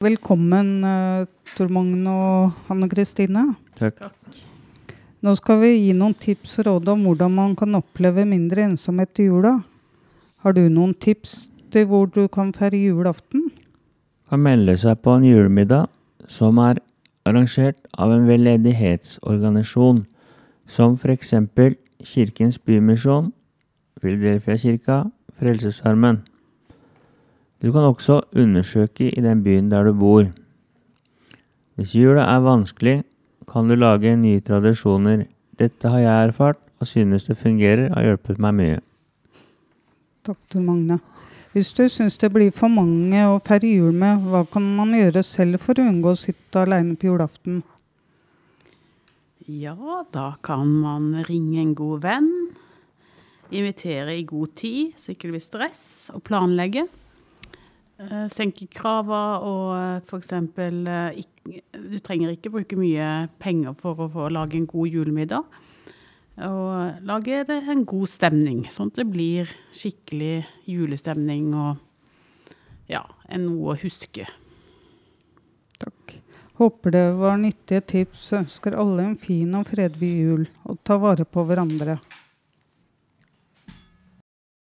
Velkommen, uh, Tor Magne og Hanne Kristine. Takk. Nå skal vi gi noen tips og råd om hvordan man kan oppleve mindre ensomhet i jula. Har du noen tips til hvor du kan feire julaften? Kan melde seg på en julemiddag som er arrangert av en veldedighetsorganisasjon, som f.eks. Kirkens Bymisjon, Filadelfia-kirka, Frelsesarmen. Du kan også undersøke i den byen der du bor. Hvis jula er vanskelig, kan du lage nye tradisjoner. Dette har jeg erfart, og synes det fungerer og har hjulpet meg mye. Takk, Tor Magne. Hvis du syns det blir for mange å feire jul med, hva kan man gjøre selv for å unngå å sitte alene på julaften? Ja, da kan man ringe en god venn. Invitere i god tid, så ikke det blir stress, og planlegge. Eh, senke krava og eh, f.eks. Eh, du trenger ikke bruke mye penger for å få lage en god julemiddag. Og lage en god stemning, sånn at det blir skikkelig julestemning og ja, noe å huske. Takk. Håper det var nyttige tips. Ønsker alle en fin og fredelig jul, og ta vare på hverandre.